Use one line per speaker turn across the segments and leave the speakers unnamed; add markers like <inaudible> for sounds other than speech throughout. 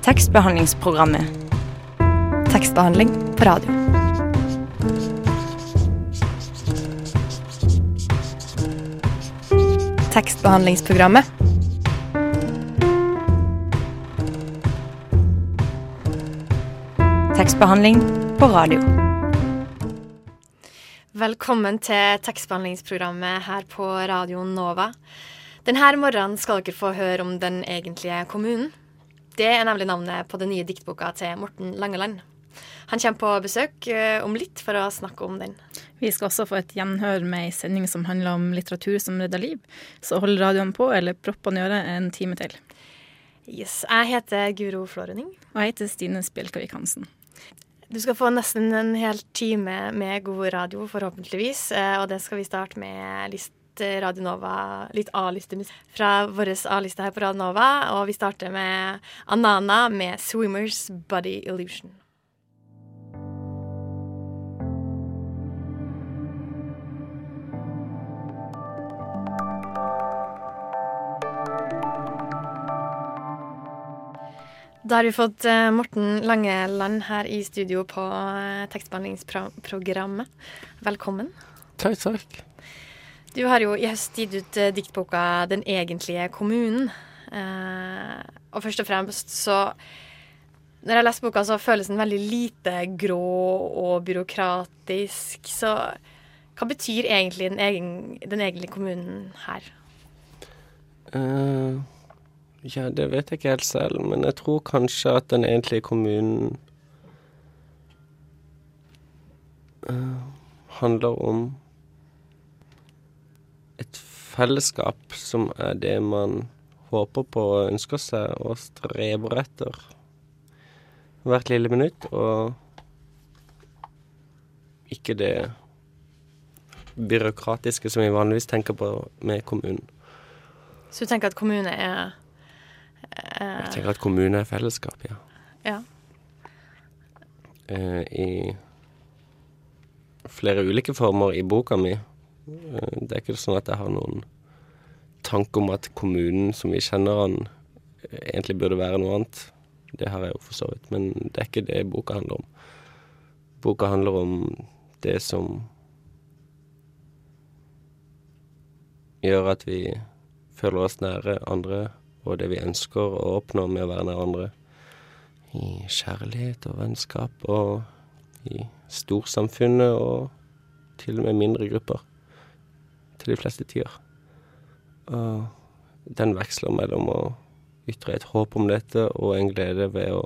Tekstbehandlingsprogrammet.
Tekstbehandling på radio. Tekstbehandlingsprogrammet.
Tekstbehandling på radio.
Velkommen til tekstbehandlingsprogrammet her på Radio Nova. Denne morgenen skal dere få høre om den egentlige kommunen. Det er nemlig navnet på den nye diktboka til Morten Langeland. Han kommer på besøk eh, om litt for å snakke om den.
Vi skal også få et gjenhør med ei sending som handler om litteratur som redder liv. Så hold radioen på, eller proppene i øret, en time til.
Yes, Jeg heter Guro Flårønning.
Og jeg heter Stine Spjelkavik Hansen.
Du skal få nesten en hel time med god radio, forhåpentligvis. eh, Og det skal vi starte med list Radio Nova, litt A-listemusikk fra vår A-liste her på Radio Nova. Og vi starter med Anana med 'Swimmers Body Illusion'. Da har vi fått eh, Morten Langeland her i studio på eh, tekstbehandlingsprogrammet. Velkommen.
Takk, takk.
Du har jo i høst gitt ut eh, diktboka 'Den egentlige kommunen'. Eh, og først og fremst så Når jeg leser boka, så føles den veldig lite grå og byråkratisk. Så hva betyr egentlig den, egen, den egentlige kommunen her?
Uh, ja, det vet jeg ikke helt selv, men jeg tror kanskje at den egentlige kommunen uh, handler om et fellesskap som er det man håper på og ønsker seg og streber etter hvert lille minutt, og ikke det byråkratiske som vi vanligvis tenker på med kommunen.
Så du tenker at kommune er eh,
Jeg tenker at kommune er fellesskap, ja.
Ja.
Eh, I flere ulike former i boka mi. Eh, det er ikke sånn at jeg har noen tanke om at kommunen som vi kjenner den, eh, egentlig burde være noe annet. Det har jeg jo for så vidt, men det er ikke det boka handler om. Boka handler om det som gjør at vi føler oss nære andre, og det vi ønsker å oppnå med å være nær andre. I kjærlighet og vennskap, og i storsamfunnet, og til og med mindre grupper. Til de fleste tider. Og den veksler mellom å ytre et håp om dette og en glede ved å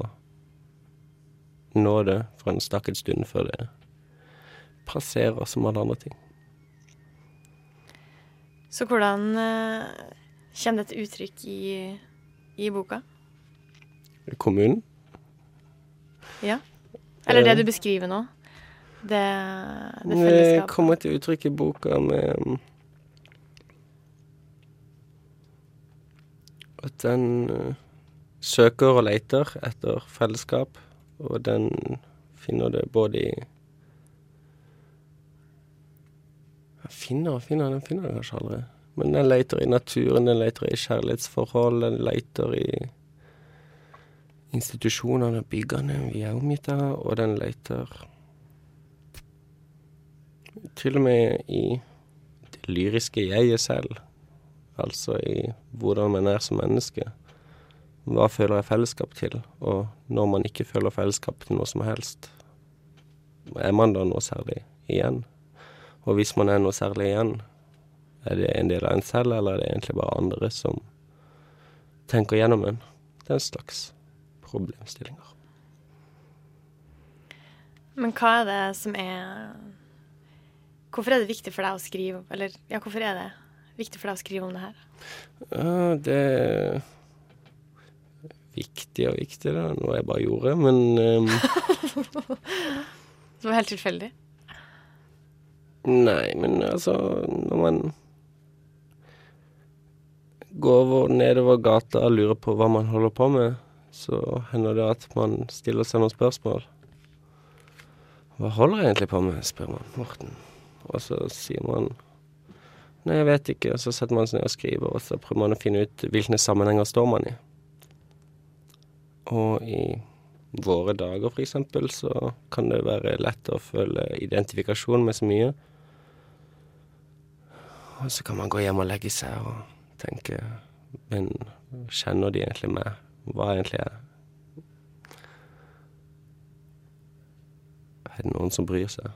nå det for en stakket stund før det passerer som alle andre ting.
Så hvordan eh, kommer dette uttrykk i, i boka?
Kommunen
Ja. Eller det
Eh.
du beskriver nå. Det, det
Det kommer til uttrykk i boka med At den eh, søker og leter etter fellesskap, og den finner det både i Den finner og finner, den finner det kanskje aldri. Men den leter i naturen, den leter i kjærlighetsforhold, den leter i institusjonene og byggene vi er omgitt av, og den leter til og med i det lyriske jeget selv. Altså i hvordan man er som menneske. Hva føler jeg fellesskap til? Og når man ikke føler fellesskap til noe som helst, er man da noe særlig igjen? Og hvis man er noe særlig igjen, er det en del av en selv, eller er det egentlig bare andre som tenker gjennom en? Den slags problemstillinger.
Men hva er det som er Hvorfor er det viktig for deg å skrive Eller ja, hvorfor er det viktig for deg å skrive om det her?
Ja, det er viktig og viktig, det er noe jeg bare gjorde, men um... <laughs>
Det var helt tilfeldig.
Nei, men altså Når man går over, nedover gata og lurer på hva man holder på med, så hender det at man stiller seg noen spørsmål. Hva holder jeg egentlig på med, spør man Morten. Og så sier man Nei, jeg vet ikke. Og så setter man seg ned og skriver, og så prøver man å finne ut hvilke sammenhenger står man i. Og i våre dager, for eksempel, så kan det være lett å føle identifikasjon med så mye. Og så kan man gå hjem og legge seg og tenke Men kjenner de egentlig meg? Hva er egentlig jeg? Er det noen som bryr seg?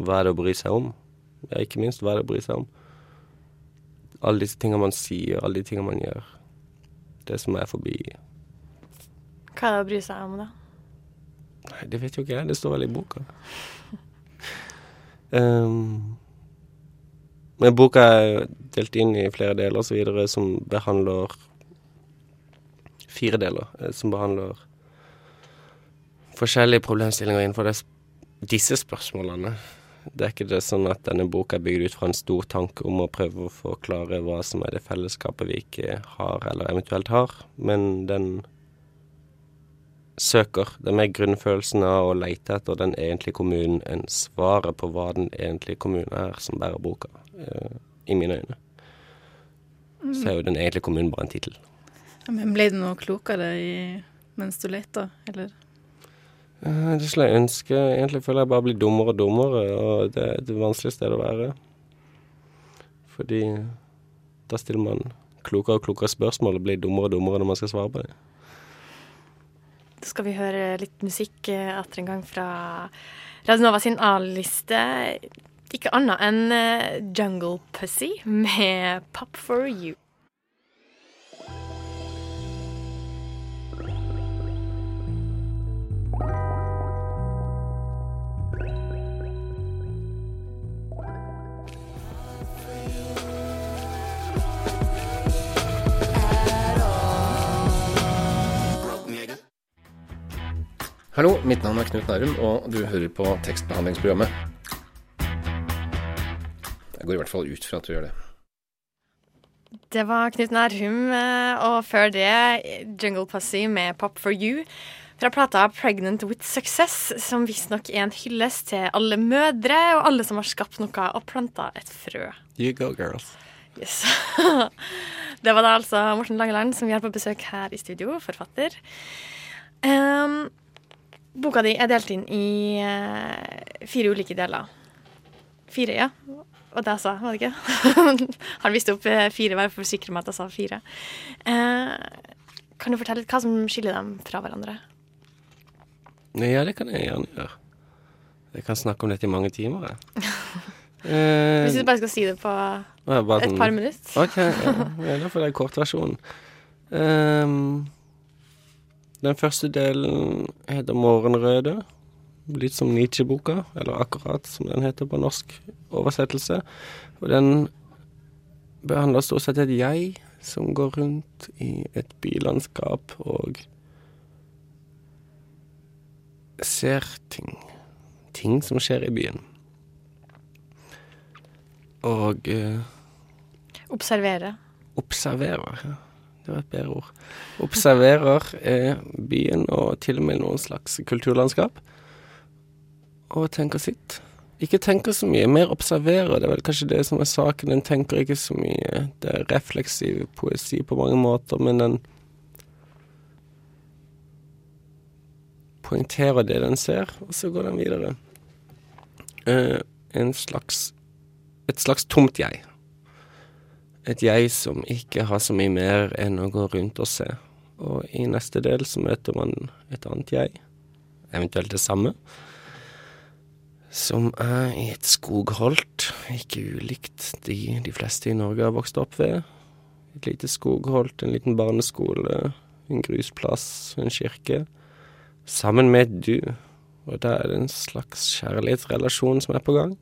Hva er det å bry seg om? Ja, ikke minst, hva det å bry seg om? Alle disse tingene man sier, alle de tingene man gjør. Det som er forbi
Hva er det å bry seg om, da?
Nei, det vet jo ikke jeg. Det står vel i boka. um, <laughs> men boka er delt inn i flere deler osv. som behandler Fire deler eh, som behandler forskjellige problemstillinger innenfor disse spørsmålene. Det er ikke det sånn at denne boka er bygd ut fra en stor tanke om å prøve å forklare hva som er det fellesskapet vi ikke har, eller eventuelt har, men den søker. Det er mer grunnfølelsen av å leite etter den egentlige kommunen enn svaret på hva den egentlige kommunen er, som bærer boka, eh, i mine øyne. Så er jo den egentlige kommunen bare en tittel.
Men ble du noe klokere i, mens du leter, eller?
Eh, Det skulle jeg ønske. Egentlig føler jeg bare blir dummere og dummere, og det er et vanskelig sted å være. Fordi da stiller man klokere og klokere spørsmål og blir dummere og dummere når man skal svare på det.
Da skal vi høre litt musikk eh, atter en gang fra Radionova sin A-liste. Ikke annet enn eh, Jungle Pussy med Pop for you.
Hallo, mitt navn er Knut Nærum, og du hører på tekstbehandlingsprogrammet. Jeg går i hvert fall ut fra at du gjør det.
Det var Knut Nærhum, eh, og før det Jungle Pussy med Pop for you. Fra plata 'Pregnant with Success', som visstnok er en hyllest til alle mødre og alle som har skapt noe og planta et frø.
You go, girls.
Yes. <laughs> det var da altså Morten Langeland som vi har på besøk her i studio, forfatter. Ehm, boka di er delt inn i eh, fire ulike deler. Fire, ja. Og det jeg sa, var det ikke? <laughs> Han visste opp eh, fire, bare for å sikre meg at jeg sa fire. Eh, kan du fortelle litt hva som skiller dem fra hverandre?
Ja, det kan jeg gjerne gjøre. Jeg kan snakke om dette i mange timer. <laughs> Eh,
Hvis du bare skal si det på et
sånn-
par minutter.
OK, ja da får jeg kortversjonen. Um, den første delen heter 'Morgenrøde'. Litt som Nietzsche-boka, eller akkurat som den heter på norsk oversettelse. Og den behandler stort sett et jeg som går rundt i et bylandskap og ser ting. Ting som skjer i byen. Og eh,
Observere.
observerer. Ja. Det var et bedre ord. Observerer eh, byen og til og med noen slags kulturlandskap. Og tenker sitt. Ikke tenker så mye, mer observerer. Det er vel kanskje det som er saken. Den tenker ikke så mye. Det er refleksiv poesi på mange måter, men den poengterer det den ser, og så går den videre. Eh, en slags Et slags tomt jeg. Et jeg som ikke har så mye mer enn å gå rundt og se. Og i neste del så møter man et annet jeg, eventuelt det samme, som er i et skogholt, ikke ulikt de de fleste i Norge har vokst opp ved. Et lite skogholt, en liten barneskole, en grusplass, en kirke. Sammen med et du. Og da er det en slags kjærlighetsrelasjon som er på gang.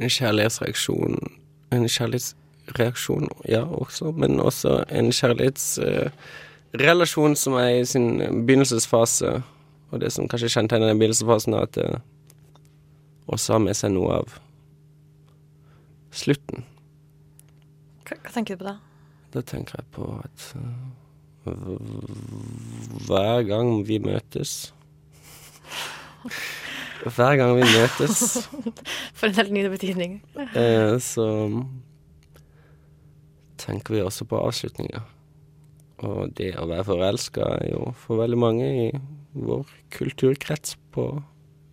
En kjærlighetsreaksjon En kjærlighetsreaksjon, ja, også, men også en kjærlighetsrelasjon som er i sin begynnelsesfase. Og det som kanskje kjennetegner den begynnelsesfasen, er at det også har med seg noe av slutten.
Hva, hva tenker du på da?
Da tenker jeg på at øh, hver gang vi møtes Hver gang vi møtes, <laughs>
For en helt ny betydning.
eh, så tenker vi også på avslutninger. Og det å være forelska er jo for veldig mange i vår kulturkrets på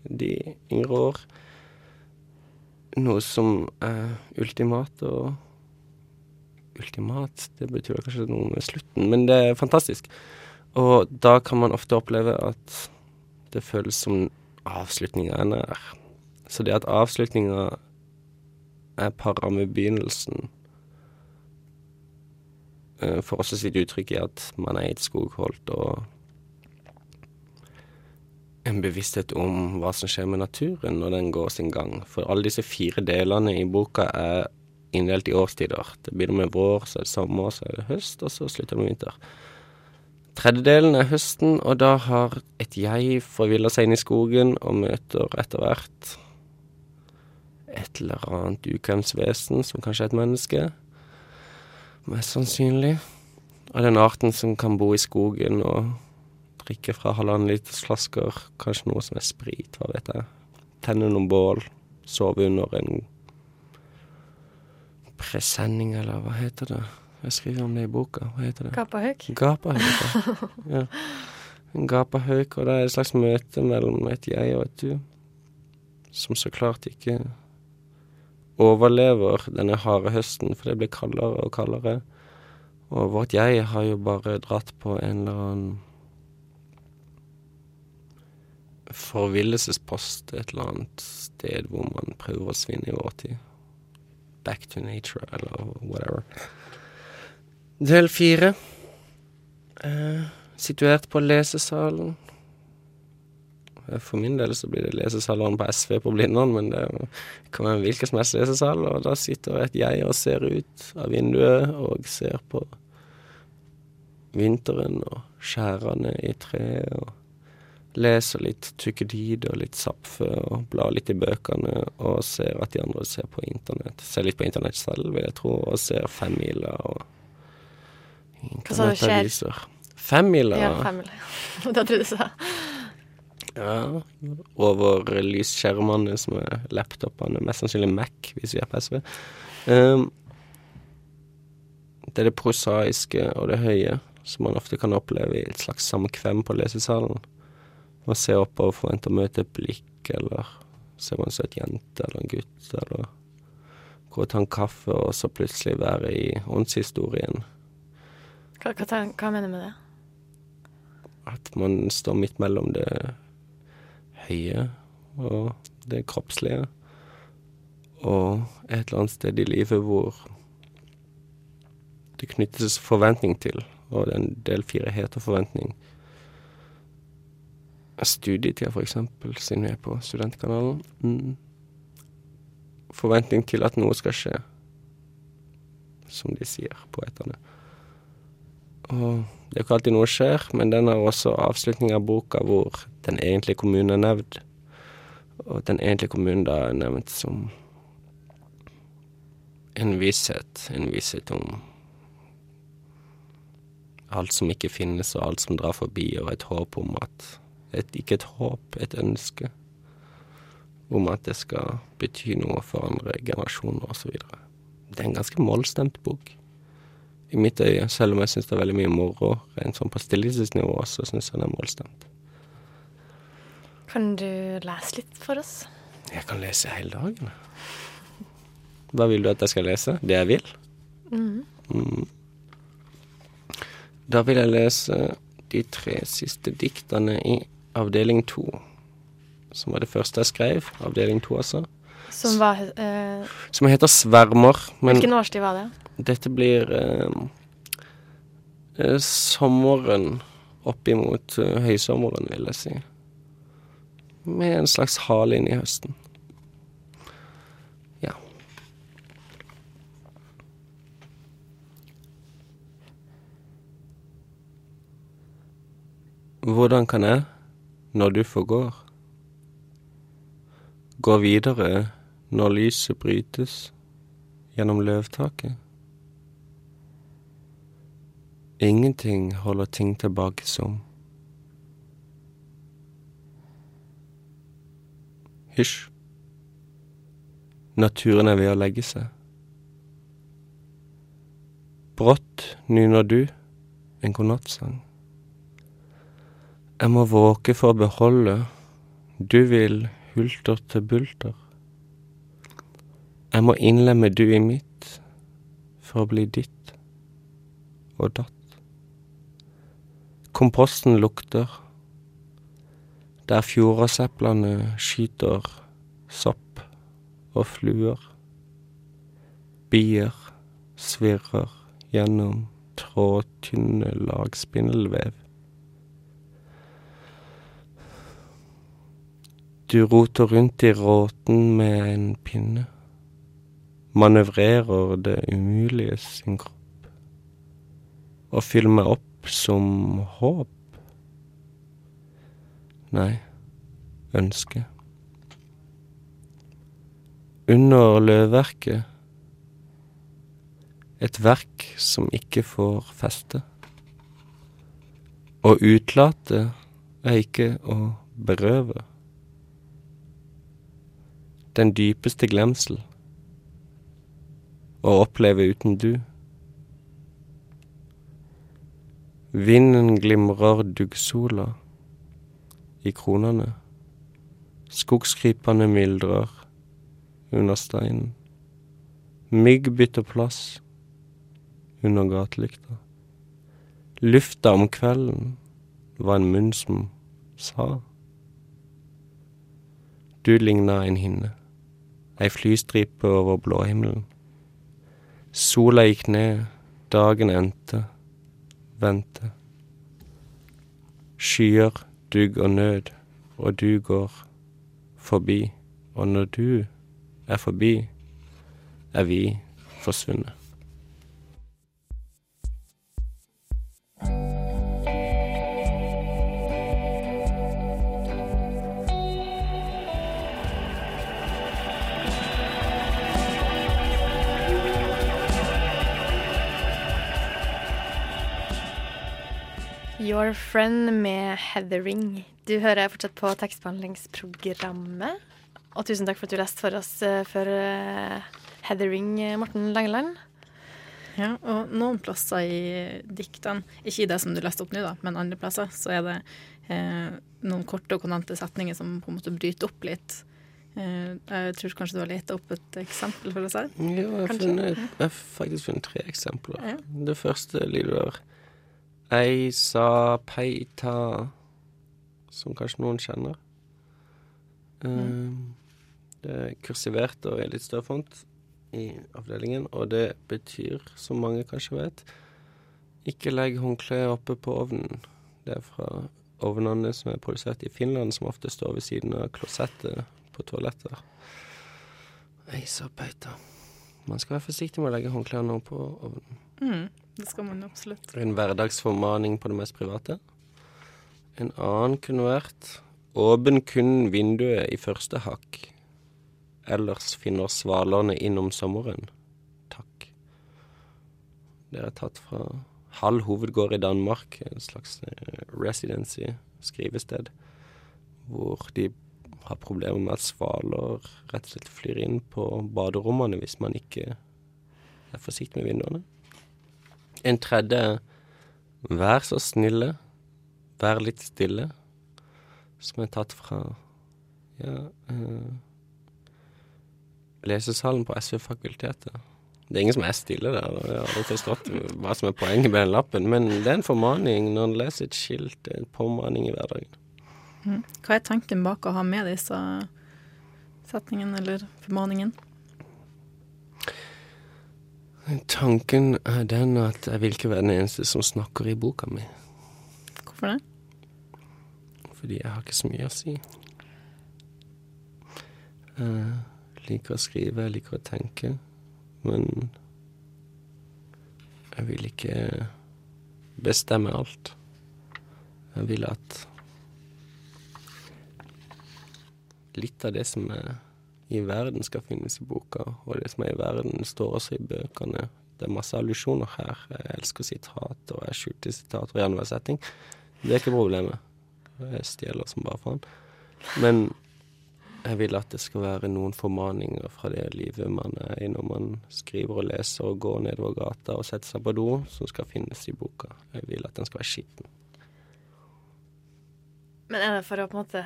de yngre år noe som er ultimat og Ultimat, det betyr kanskje noe med slutten, men det er fantastisk. Og da kan man ofte oppleve at det føles som avslutninga er nær. Så det at avslutninga er para med begynnelsen For får også sitt uttrykk i at man er i et skogholt og en bevissthet om hva som skjer med naturen når den går sin gang. For alle disse fire delene i boka er inndelt i årstider. Det begynner med vår, så er det sommer, så er det høst, og så slutter det med vinter. Tredjedelen er høsten, og da har et jeg forvilla seg inn i skogen og møter etter hvert et eller annet ukvemsvesen, som kanskje er et menneske. Mest sannsynlig. Av den arten som kan bo i skogen og drikke fra halvannen liters flasker, kanskje noe som er sprit, hva vet jeg. Tenne noen bål, sove under en presenning, eller hva heter det? Jeg skriver om det i boka. Hva heter det?
Gapahauk.
Gapahauk. ja. <laughs> En gapahauk, og det er et slags møte mellom et jeg og et du, som så klart ikke overlever denne harde høsten, for det blir kaldere og kaldere. Og vårt jeg har jo bare dratt på en eller annen forvillelsespost et eller annet sted hvor man prøver å svinne i vår tid. Back to nature, eller whatever. Del fire. Eh, situert på lesesalen. For min del så blir det lesesalen på SV på Blindern, men det kan være en hvilken som helst lesesal, og da sitter et jeg og ser ut av vinduet og ser på vinteren og skjærene i treet og leser litt tykkedid og litt Zapfe og blar litt i bøkene og ser at de andre ser på internett. Ser litt på internett selv, vil jeg tro, og ser Femmila og
Hva sa du skjer?
Femmila?
Ja, femmila. <laughs> da trodde du sa
Ja, over lysskjermene som er laptopene, mest sannsynlig Mac hvis vi er på SV. Um, det er det prosaiske og det høye som man ofte kan oppleve i et slags samkvem på lesesalen. Man ser opp og forventer å møte et blikk, eller ser man en søt jente eller en gutt, eller gå og ta en kaffe, og så plutselig være i åndshistorien.
Hva, hva, hva mener du med det?
At man står midt mellom det høye og det kroppslige, og et eller annet sted i livet hvor det knyttes forventning til, og det er en del fire heter forventning. Studietida, for eksempel, siden vi er på studentkanalen. Mm. Forventning til at noe skal skje, som de sier, poetene. Og det er jo ikke alltid noe skjer, men den har også avslutning av boka hvor den egentlige kommunen er nevnt. Og den egentlige kommunen da er nevnt som en visshet. En visshet om alt som ikke finnes, og alt som drar forbi, og et håp om at et, Ikke et håp, et ønske om at det skal bety noe for andre generasjoner, osv. Det er en ganske mollstemt bok i mitt øye, selv om jeg syns det er veldig mye moro rent sånn på stilistisk-nivå, så syns jeg den er målstemt.
Kan du lese litt for oss?
Jeg kan lese hele dagen. Hva vil du at jeg skal lese? Det jeg vil? Mm. Da vil jeg lese de tre siste diktene i avdeling to. Som var det første jeg skrev. Avdeling to, altså.
Som var eh,
Som heter Svermer. Men
Hvilken årstid var det?
Dette blir eh, eh, sommeren oppimot eh, høysommeren, vil jeg si. Med en slags hale inn i høsten. Ja. Hvordan kan jeg, når du forgår, gå videre når lyset brytes gjennom løvtaket? Ingenting holder ting tilbake som Hysj. Naturen er ved å legge seg. Brått nyner du en godnattsang. Jeg må våke for å beholde, du vil hulter til bulter. Jeg må innlemme du i mitt for å bli ditt og datt. Komposten lukter, der fjordaseplene skyter sopp og fluer. Bier svirrer gjennom trådtynne lag spindelvev. Du roter rundt i råten med en pinne, manøvrerer det umulige sin kropp, og fyller meg opp som håp. Nei, ønske. Under løvverket et verk som ikke får feste. Å utlate er ikke å berøve. Den dypeste glemsel. Å oppleve uten du. Vinden glimrer duggsola i kronene. Skogskrypene myldrer under steinen. Mygg bytter plass under gatelykta. Lufta om kvelden var en munn som sa. Du ligna en hinne, ei flystripe over blåhimmelen. Sola gikk ned, dagen endte, vente. Skyer, dugg og nød, og du går forbi, og når du er forbi, er vi forsvunnet.
Your Friend med Heathering. Du hører fortsatt på tekstbehandlingsprogrammet. Og tusen takk for at du leste for oss uh, før uh, Heathering, Morten Langeland.
Ja, og noen plasser i diktene, ikke i det som du leste opp nå, da, men andre plasser, så er det eh, noen korte og konante setninger som på en måte bryter opp litt. Eh, jeg tror kanskje du har leta opp et eksempel for oss her?
Ja, jeg har, funnet, jeg har faktisk funnet tre eksempler.
Ja.
Det første lyder Ei sa peita, som kanskje noen kjenner. Um, det er kursivert og i litt større font i avdelingen, og det betyr, som mange kanskje vet, ikke legg håndkleet oppe på ovnen. Det er fra ovnene som er produsert i Finland, som ofte står ved siden av klosettet på toaletter. Eisa peita. Man skal være forsiktig med å legge håndklærne på ovnen.
Mm, det skal man absolutt.
En hverdagsformaning på det mest private. En annen kunne vært Åpen kun vinduet i første hakk. Ellers finner svalerne inn om sommeren. Takk. Det er tatt fra Hall hovedgård i Danmark, en slags eh, residency, skrivested, hvor de har problemer med at svaler rett og slett flyr inn på baderommene hvis man ikke er forsiktig med vinduene. En tredje er Vær så snille, vær litt stille, som er tatt fra ja, uh, lesesalen på SV-fakultetet. Det er ingen som er stille der, og jeg har aldri forstått hva som er poenget med den lappen, men det er en formaning når en leser et skilt, en påmaning i hverdagen.
Mm. Hva er tanken bak å ha med disse setningene eller formaningen?
Tanken er den at jeg vil ikke være den eneste som snakker i boka mi.
Hvorfor det?
Fordi jeg har ikke så mye å si. Jeg liker å skrive, jeg liker å tenke, men jeg vil ikke bestemme alt. Jeg vil at litt av det som er i verden skal finnes i boka, og det som er i verden, står også i bøkene. Det er masse allusjoner her. Jeg elsker sitat, og jeg skjuter sitat og enhver setting. Det er ikke problemet. Jeg stjeler som bare faen. Men jeg vil at det skal være noen formaninger fra det livet man er i når man skriver og leser og går nedover gata og setter seg på do, som skal finnes i boka. Jeg vil at den skal være skitten.
Men er det for å på en måte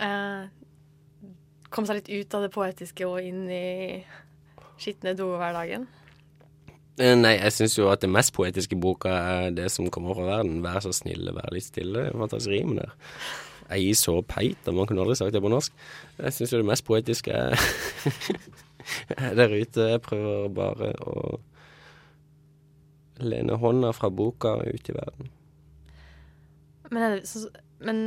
eh, komme seg litt ut av det poetiske og inn i skitne do-hverdagen?
Eh, Nei, jeg syns jo at det mest poetiske i boka er det som kommer fra verden. Vær så snill, vær litt stille. Det er Fantastisk rim der. Er så peit, og man kunne aldri sagt det på norsk. Jeg syns jo det mest poetiske er er <laughs> der ute. Jeg prøver bare å lene hånda fra boka ut i verden.
Men, men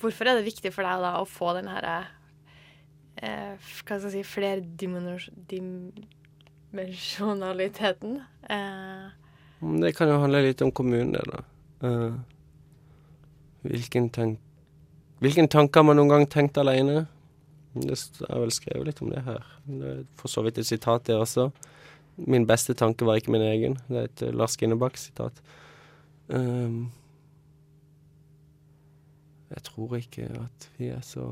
hvorfor er det viktig for deg da å få den her eh, Hva skal jeg si flerdimensjonaliteten? Eh,
Det kan jo handle litt om kommunen, det, da. Eh, hvilken, tank hvilken tanker man noen gang tenkt alene? Det er vel skrevet litt om det her. Det er for så vidt et sitat, det også. Min beste tanke var ikke min egen. Det er et eh, Lars Ginnebakk-sitat. Um, jeg tror ikke at vi er så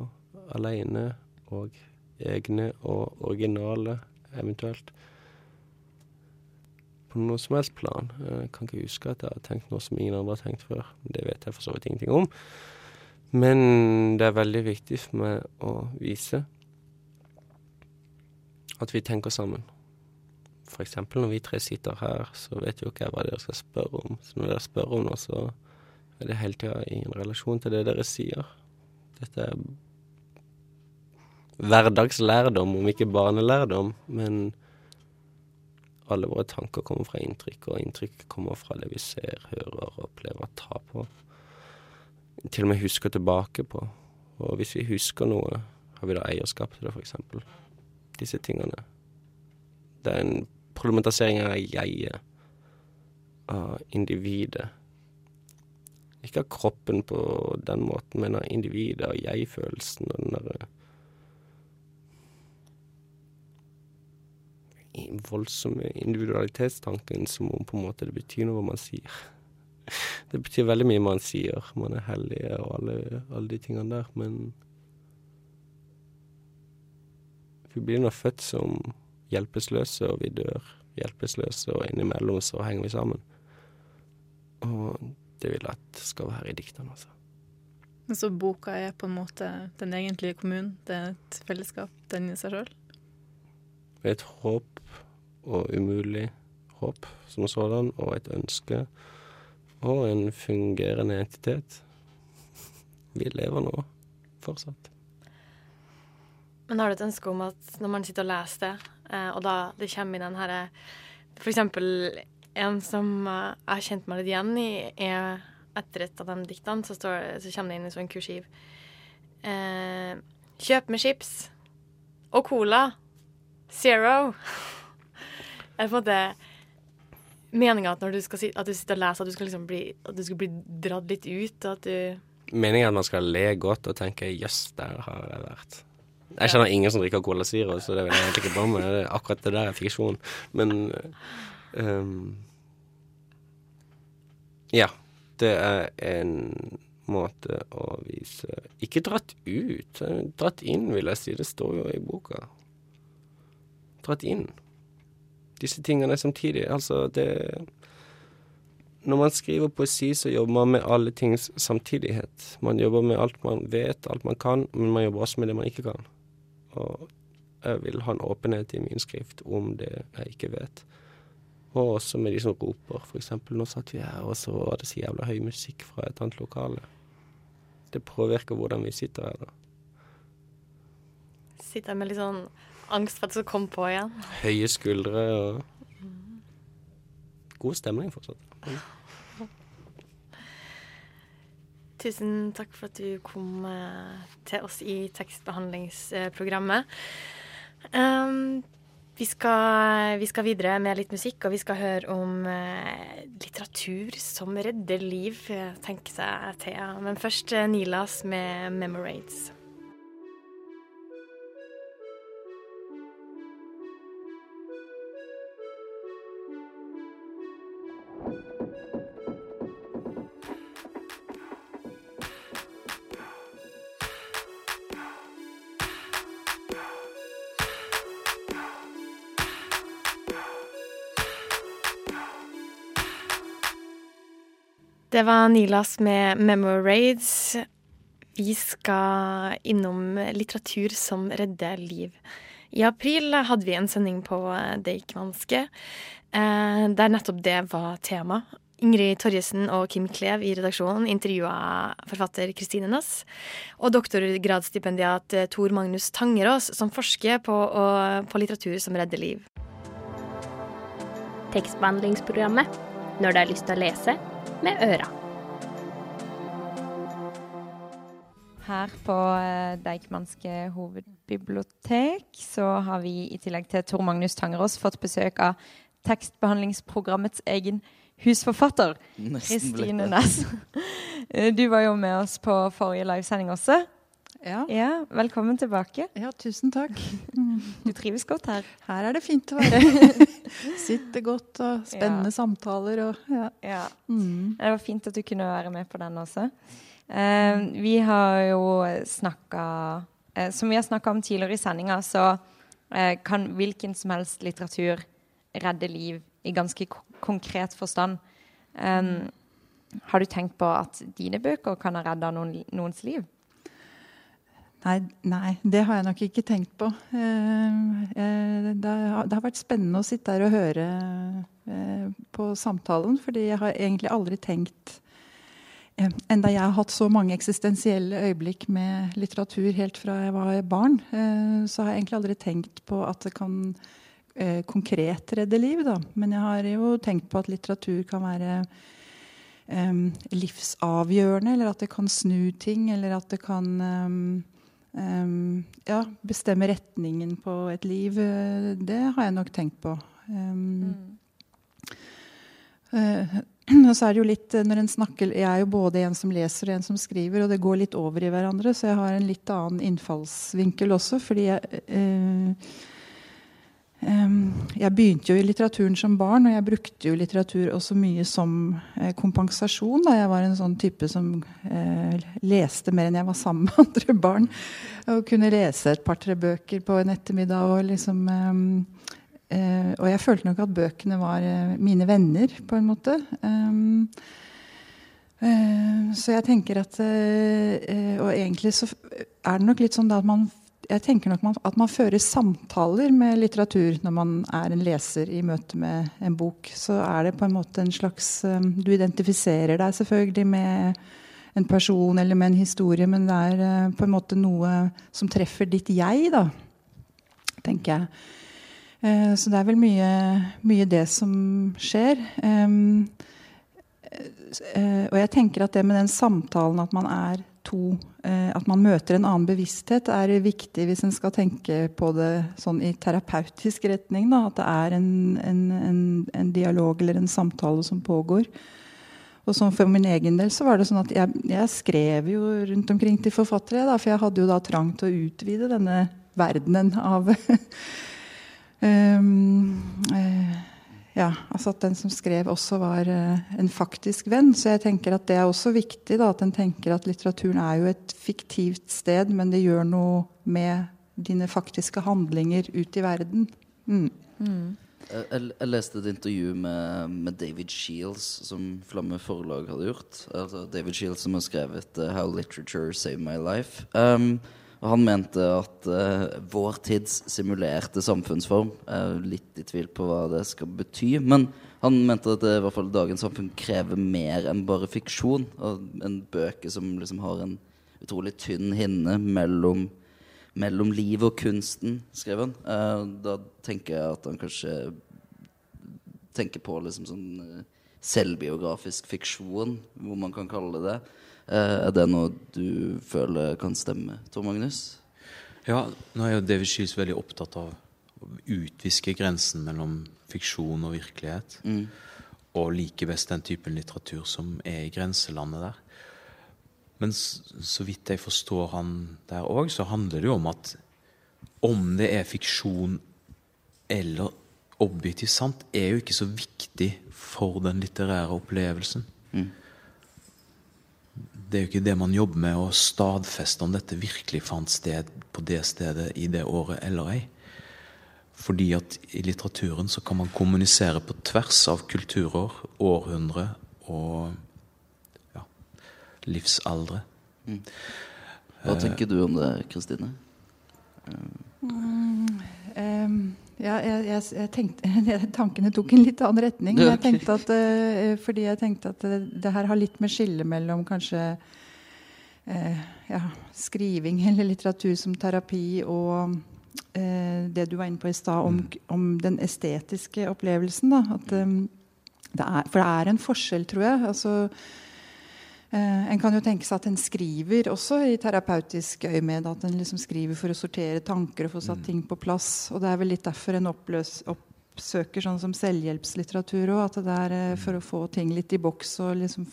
aleine og egne og originale, eventuelt på noe som helst plan. Jeg kan ikke huske at jeg har tenkt noe som ingen andre har tenkt før. Det vet jeg for så vidt ingenting om. Men det er veldig viktig for meg å vise at vi tenker sammen. For eksempel når vi tre sitter her, så vet jo ikke jeg hva dere skal spørre om. Så når dere spør om noe, så er hele tida ingen relasjon til det dere sier. Dette er hverdagslærdom, om ikke barnelærdom, men alle våre tanker kommer fra inntrykk, og inntrykk kommer fra det vi ser, hører og opplever å ta på. Til og med husker tilbake på. Og hvis vi husker noe, har vi da eierskap til det, eksempel. Disse tingene. Det er en problematisering av jeget, av individet. Ikke av kroppen på den måten, men av individet, av jeg-følelsen og den derre voldsomme individualitetstanken som om på en måte det betyr noe hva man sier. <laughs> Det betyr veldig mye man sier. Man er hellig og alle, alle de tingene der, men Vi blir nå født som hjelpeløse, og vi dør hjelpeløse, og innimellom så henger vi sammen. Og det vil jeg at skal være i diktene, altså.
Så boka er på en måte den egentlige kommunen? Det er et fellesskap, den i seg sjøl?
Et håp, og umulig håp som sådan, og et ønske, og en fungerende entitet. Vi lever nå, fortsatt.
Men har du et ønske om at når man sitter og leser det, eh, og da det kommer inn den herre eksempel en som eh, jeg har kjent meg litt igjen i, er etter et av de diktene, så, står, så kommer det inn i sånn kursiv. Eh, kjøp med chips og cola. Zero. <laughs> Er det på en måte meninga at når du, skal at du sitter og leser, at du skal liksom bli, at du skal bli dratt litt ut? og At du
Meningen er at man skal le godt og tenke 'jøss, der har jeg vært'. Jeg kjenner ingen som drikker Cola Zero, så det vil jeg egentlig ikke blande meg i. Akkurat det der er fiksjon. Men ehm, Ja. Det er en måte å vise Ikke dratt ut. eh, Dratt inn, vil jeg si. Det står jo i boka. Dratt inn. Disse tingene samtidig. Altså, det Når man skriver poesi, så jobber man med alle tings samtidighet. Man jobber med alt man vet, alt man kan, men man jobber også med det man ikke kan. Og jeg vil ha en åpenhet i min skrift om det jeg ikke vet. Og også med de som roper. For eksempel, nå satt vi her, og så var det så jævla høy musikk fra et annet lokale. Det påvirker hvordan vi sitter her, da.
sitter med litt sånn angst for at det skal komme på igjen.
Høye skuldre og God stemning fortsatt.
Tusen takk for at du kom eh, til oss i tekstbehandlingsprogrammet. Um, vi, skal, vi skal videre med litt musikk, og vi skal høre om eh, litteratur som redder liv, tenker seg Thea. Men først eh, Nilas med 'Memorades'. Det var Nilas med 'Memorades'. Vi skal innom litteratur som redder liv. I april hadde vi en sending på Deichmanske eh, der nettopp det var tema. Ingrid Torjesen og Kim Klev i redaksjonen intervjua forfatter Kristine Næss og doktorgradsstipendiat Tor Magnus Tangerås, som forsker på, på litteratur som redder liv.
Tekstbehandlingsprogrammet når du har lyst til å lese med øra.
Her på eh, Deichmanske hovedbibliotek så har vi i tillegg til Tor Magnus Tangerås fått besøk av tekstbehandlingsprogrammets egen husforfatter, Kristine Næss. <laughs> Eh, du var jo med oss på forrige livesending også.
Ja.
ja. Velkommen tilbake.
Ja, tusen takk. <laughs>
Du trives godt her?
Her er det fint å være. <laughs> Sitter godt og spennende ja. samtaler og ja.
ja. Mm. Det var fint at du kunne være med på den også. Eh, vi har jo snakka eh, Som vi har snakka om tidligere i sendinga, så eh, kan hvilken som helst litteratur redde liv i ganske konkret forstand. Um, har du tenkt på at dine bøker kan ha redda noen, noens liv?
Nei, nei, det har jeg nok ikke tenkt på. Uh, uh, det, har, vært spennende å sitte her og høre uh, på samtalen, fordi jeg har egentlig aldri tenkt Enda jeg har hatt så mange eksistensielle øyeblikk med litteratur helt fra jeg var barn, så har jeg egentlig aldri tenkt på at det kan eh, konkret redde liv, da. Men jeg har jo tenkt på at litteratur kan være eh, livsavgjørende, eller at det kan snu ting, eller at det kan eh, ja, bestemme retningen på et liv. Det har jeg nok tenkt på. Mm. <clears throat> Og så er det jo litt, når en snakker, Jeg er jo både en som leser og en som skriver, og det går litt over i hverandre, så jeg har en litt annen innfallsvinkel også. fordi jeg, eh, jeg begynte jo i litteraturen som barn, og jeg brukte jo litteratur også mye som eh, kompensasjon. Da jeg var en sånn type som eh, leste mer enn jeg var sammen med <laughs> andre barn. Og kunne lese et par-tre bøker på en ettermiddag. Og, liksom, eh, og jeg følte nok at bøkene var mine venner, på en måte. Så jeg tenker at Og egentlig så er det nok litt sånn da at man jeg tenker nok at man fører samtaler med litteratur når man er en leser i møte med en bok. Så er det på en måte en slags um, Du identifiserer deg selvfølgelig med en person eller med en historie, men det er uh, på en måte noe som treffer ditt jeg, da, tenker jeg. Uh, så det er vel mye, mye det som skjer. Og jeg tenker at det med den samtalen at man er to eh, At man møter en annen bevissthet, er viktig hvis en skal tenke på det sånn i terapeutisk retning. Da, at det er en, en, en, en, dialog eller en samtale som pågår. Og sånn For min egen del så var det sånn at jeg, jeg skrev jo rundt omkring til forfattere. Da, for jeg hadde jo da trang til å utvide denne verdenen av um, <laughs> uh, ja, altså at den som skrev, også var uh, en faktisk venn. Så jeg tenker at det er også viktig da, at en tenker at litteraturen er jo et fiktivt sted, men det gjør noe med dine faktiske handlinger ut i verden. Mm. Mm.
Jeg, jeg, leste et intervju med, med, David Shields, som Flamme Forlag hadde gjort. Altså David Shields som har skrevet uh, 'How Literature Saved My Life'. Um, og han mente at uh, vår tids simulerte samfunnsform er litt i tvil på hva det skal bety. Men han mente at det, i hvert fall dagens samfunn krever mer enn bare fiksjon. Og en bøker som liksom har en utrolig tynn hinne mellom, mellom livet og kunsten, skrev han. Uh, da tenker jeg at han kanskje tenker på liksom sånn uh, selvbiografisk fiksjon, hvor man kan kalle det det. Eh, er det noe du føler kan stemme, Tor Magnus?
Ja, nå er jo David Shields veldig opptatt av å utviske grensen mellom fiksjon og virkelighet. Mm. Og liker best den typen litteratur som er i grenselandet der. Men så vidt jeg forstår han der òg, så handler det jo om at om det er fiksjon eller objektivt sant, er jo ikke så viktig for den litterære opplevelsen. Mm det er jo ikke det man jobber med, å stadfeste om dette virkelig fant sted på det stedet i det året eller ei. Fordi at i litteraturen så kan man kommunisere på tvers av kulturer, århundre og livsaldre.
Mm. Hva tenker du om det, Kristine?
Mm, em, ja, jeg, jeg, jeg tenkte, <laughs> tankene tok en litt annen retning. men Jeg <laughs> tenkte at, eh, fordi jeg tenkte at det, det her har litt med skille mellom kanskje eh, ja, skriving eller litteratur som terapi og eh, det du var inne på i stad om, om den estetiske opplevelsen. Da. At, um, det er, for det er en forskjell, tror jeg. Altså, Eh, en kan jo tenke seg at en skriver også i terapeutisk øyemed. At en liksom skriver for å sortere tanker og få satt ting på plass. Og det er vel litt derfor en oppløs, oppsøker sånn som selvhjelpslitteratur òg. At det er eh, for å få ting litt i boks og liksom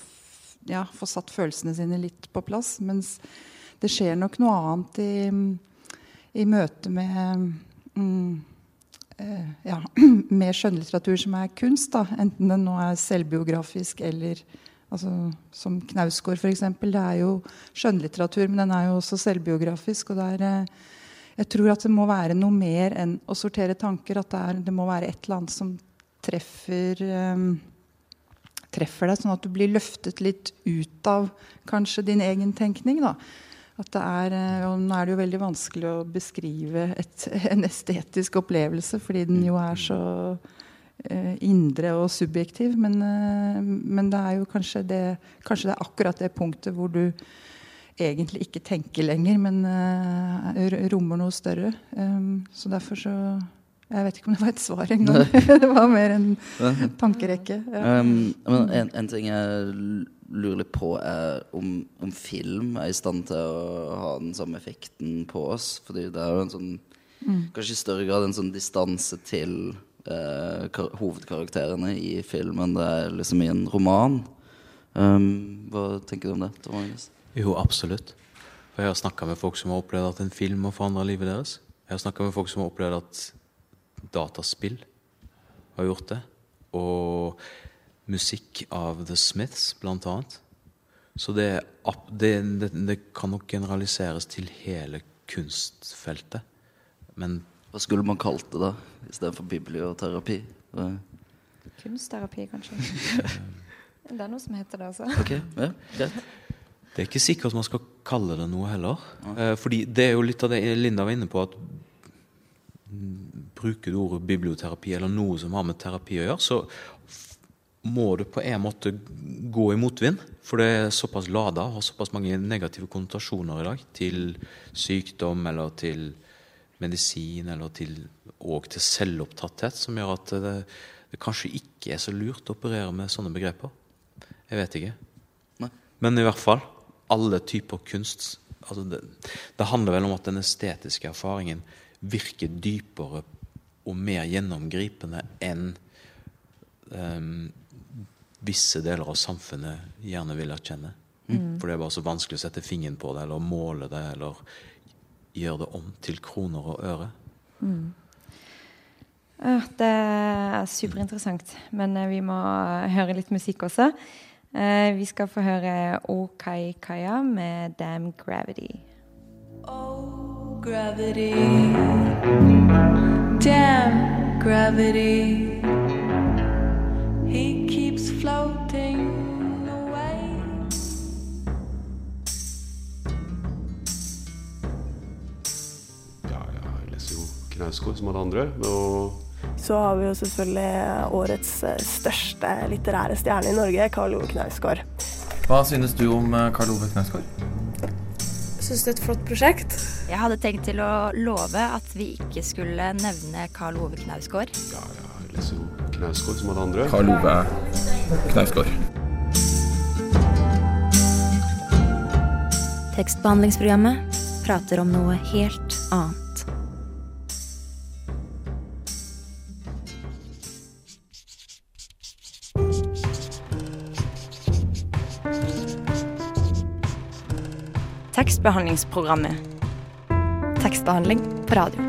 ja, få satt følelsene sine litt på plass. Mens det skjer nok noe annet i, i møte med mm, uh, ja, <clears throat> med skjønnlitteratur som er kunst. Da. Enten den nå er selvbiografisk eller altså, Som Knausgård, f.eks. Det er jo skjønnlitteratur, men den er jo også selvbiografisk. og det er, eh, Jeg tror at det må være noe mer enn å sortere tanker. At det, er, det må være et eller annet som treffer um, treffer deg, sånn at du blir løftet litt ut av kanskje din egen tenkning. da. At det er, eh, og Nå er det jo veldig vanskelig å beskrive et, <laughs> en estetisk opplevelse, fordi den jo er så indre og subjektiv. Men, eh, men det er jo kanskje det, kanskje det er akkurat det punktet hvor du egentlig ikke tenker lenger, men eh, rommer noe større. Um, så derfor så Jeg vet ikke om det var et svar engang. <laughs> det var mer en tankerekke. Ja.
Um, men en, en ting jeg lurer litt på, er om, om film er i stand til å ha den samme effekten på oss. Fordi det er jo en sånn
Mm.
Kanskje i større grad en sånn distanse til eh, hovedkarakterene i filmen. det er liksom i en roman. Um, hva tenker du om det, Magnus?
Jo, absolutt. For jeg har snakka med folk som har opplevd at en film har forandra livet deres. Jeg har snakka med folk som har opplevd at dataspill har gjort det. Og musikk av The Smiths, blant annet. Så det, det, det, det kan nok generaliseres til hele kunstfeltet. Men
Hva skulle man kalt det da, istedenfor biblioterapi? Hva-
Kunstterapi, kanskje. <laughs> det er noe som heter det, altså.
Ok, ja, greit.
Det er ikke sikkert man skal kalle det noe heller. Ja. fordi det er jo litt av det Linda var inne på, at bruker du ordet biblioterapi eller noe som har med terapi å gjøre, så må du på en måte gå i motvind. For det er såpass lada og har såpass mange negative konnotasjoner i dag til sykdom eller til medisin eller til, og til selvopptatthet, som gjør at det, det kanskje ikke er så lurt å operere med sånne begreper. Jeg vet ikke.
Nei.
Men i hvert fall, alle typer kunst altså det, det handler vel om at den estetiske erfaringen virker dypere og mer gjennomgripende enn um, visse deler av samfunnet gjerne vil erkjenne.
Mm.
For det er bare så vanskelig å sette fingeren på det, eller måle det, eller gjøre det om til kroner og øre.
Mm. Det er superinteressant. Men eh, vi må høre litt musikk også. Eh, vi skal få høre OK Kaya med Damn Gravity.
Oh, gravity. Damn gravity.
Knausgård som alle andre. Og
Så har vi jo selvfølgelig årets eh, største litterære stjerne i Norge, Karl Ove Knausgård.
Hva synes du om eh, Karl Ove Knausgård?
Synes det er et flott prosjekt.
Jeg hadde tenkt til å love at vi ikke skulle nevne Karl Ove Knausgård.
ja, jeg leser jo Knausgård som alle andre.
Karl Ove Knausgård.
Tekstbehandlingsprogrammet prater om noe helt annet.
Tekstbehandlingsprogrammet.
Tekstbehandling på radio.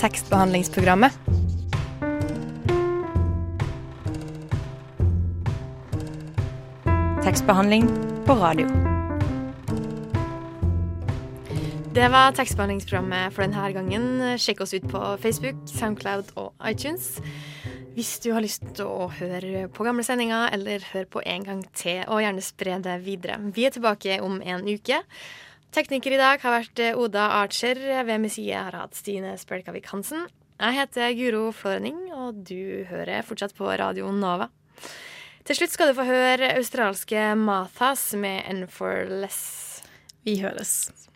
Tekstbehandlingsprogrammet.
Tekstbehandling på radio.
Det var tekstbehandlingsprogrammet for denne gangen. Sjekk oss ut på Facebook, Soundcloud og iTunes. Hvis du har lyst til å høre på gamle sendinger, eller høre på en gang til, og gjerne spre det videre. Vi er tilbake om en uke. Tekniker i dag har vært eh, Oda Archer. Ved min side har hatt Stine Spelkavik Hansen. Jeg heter Guro Florening, og du hører fortsatt på Radio Nova. Til slutt skal du få høre australske Mathas med N for Less.
Vi høres.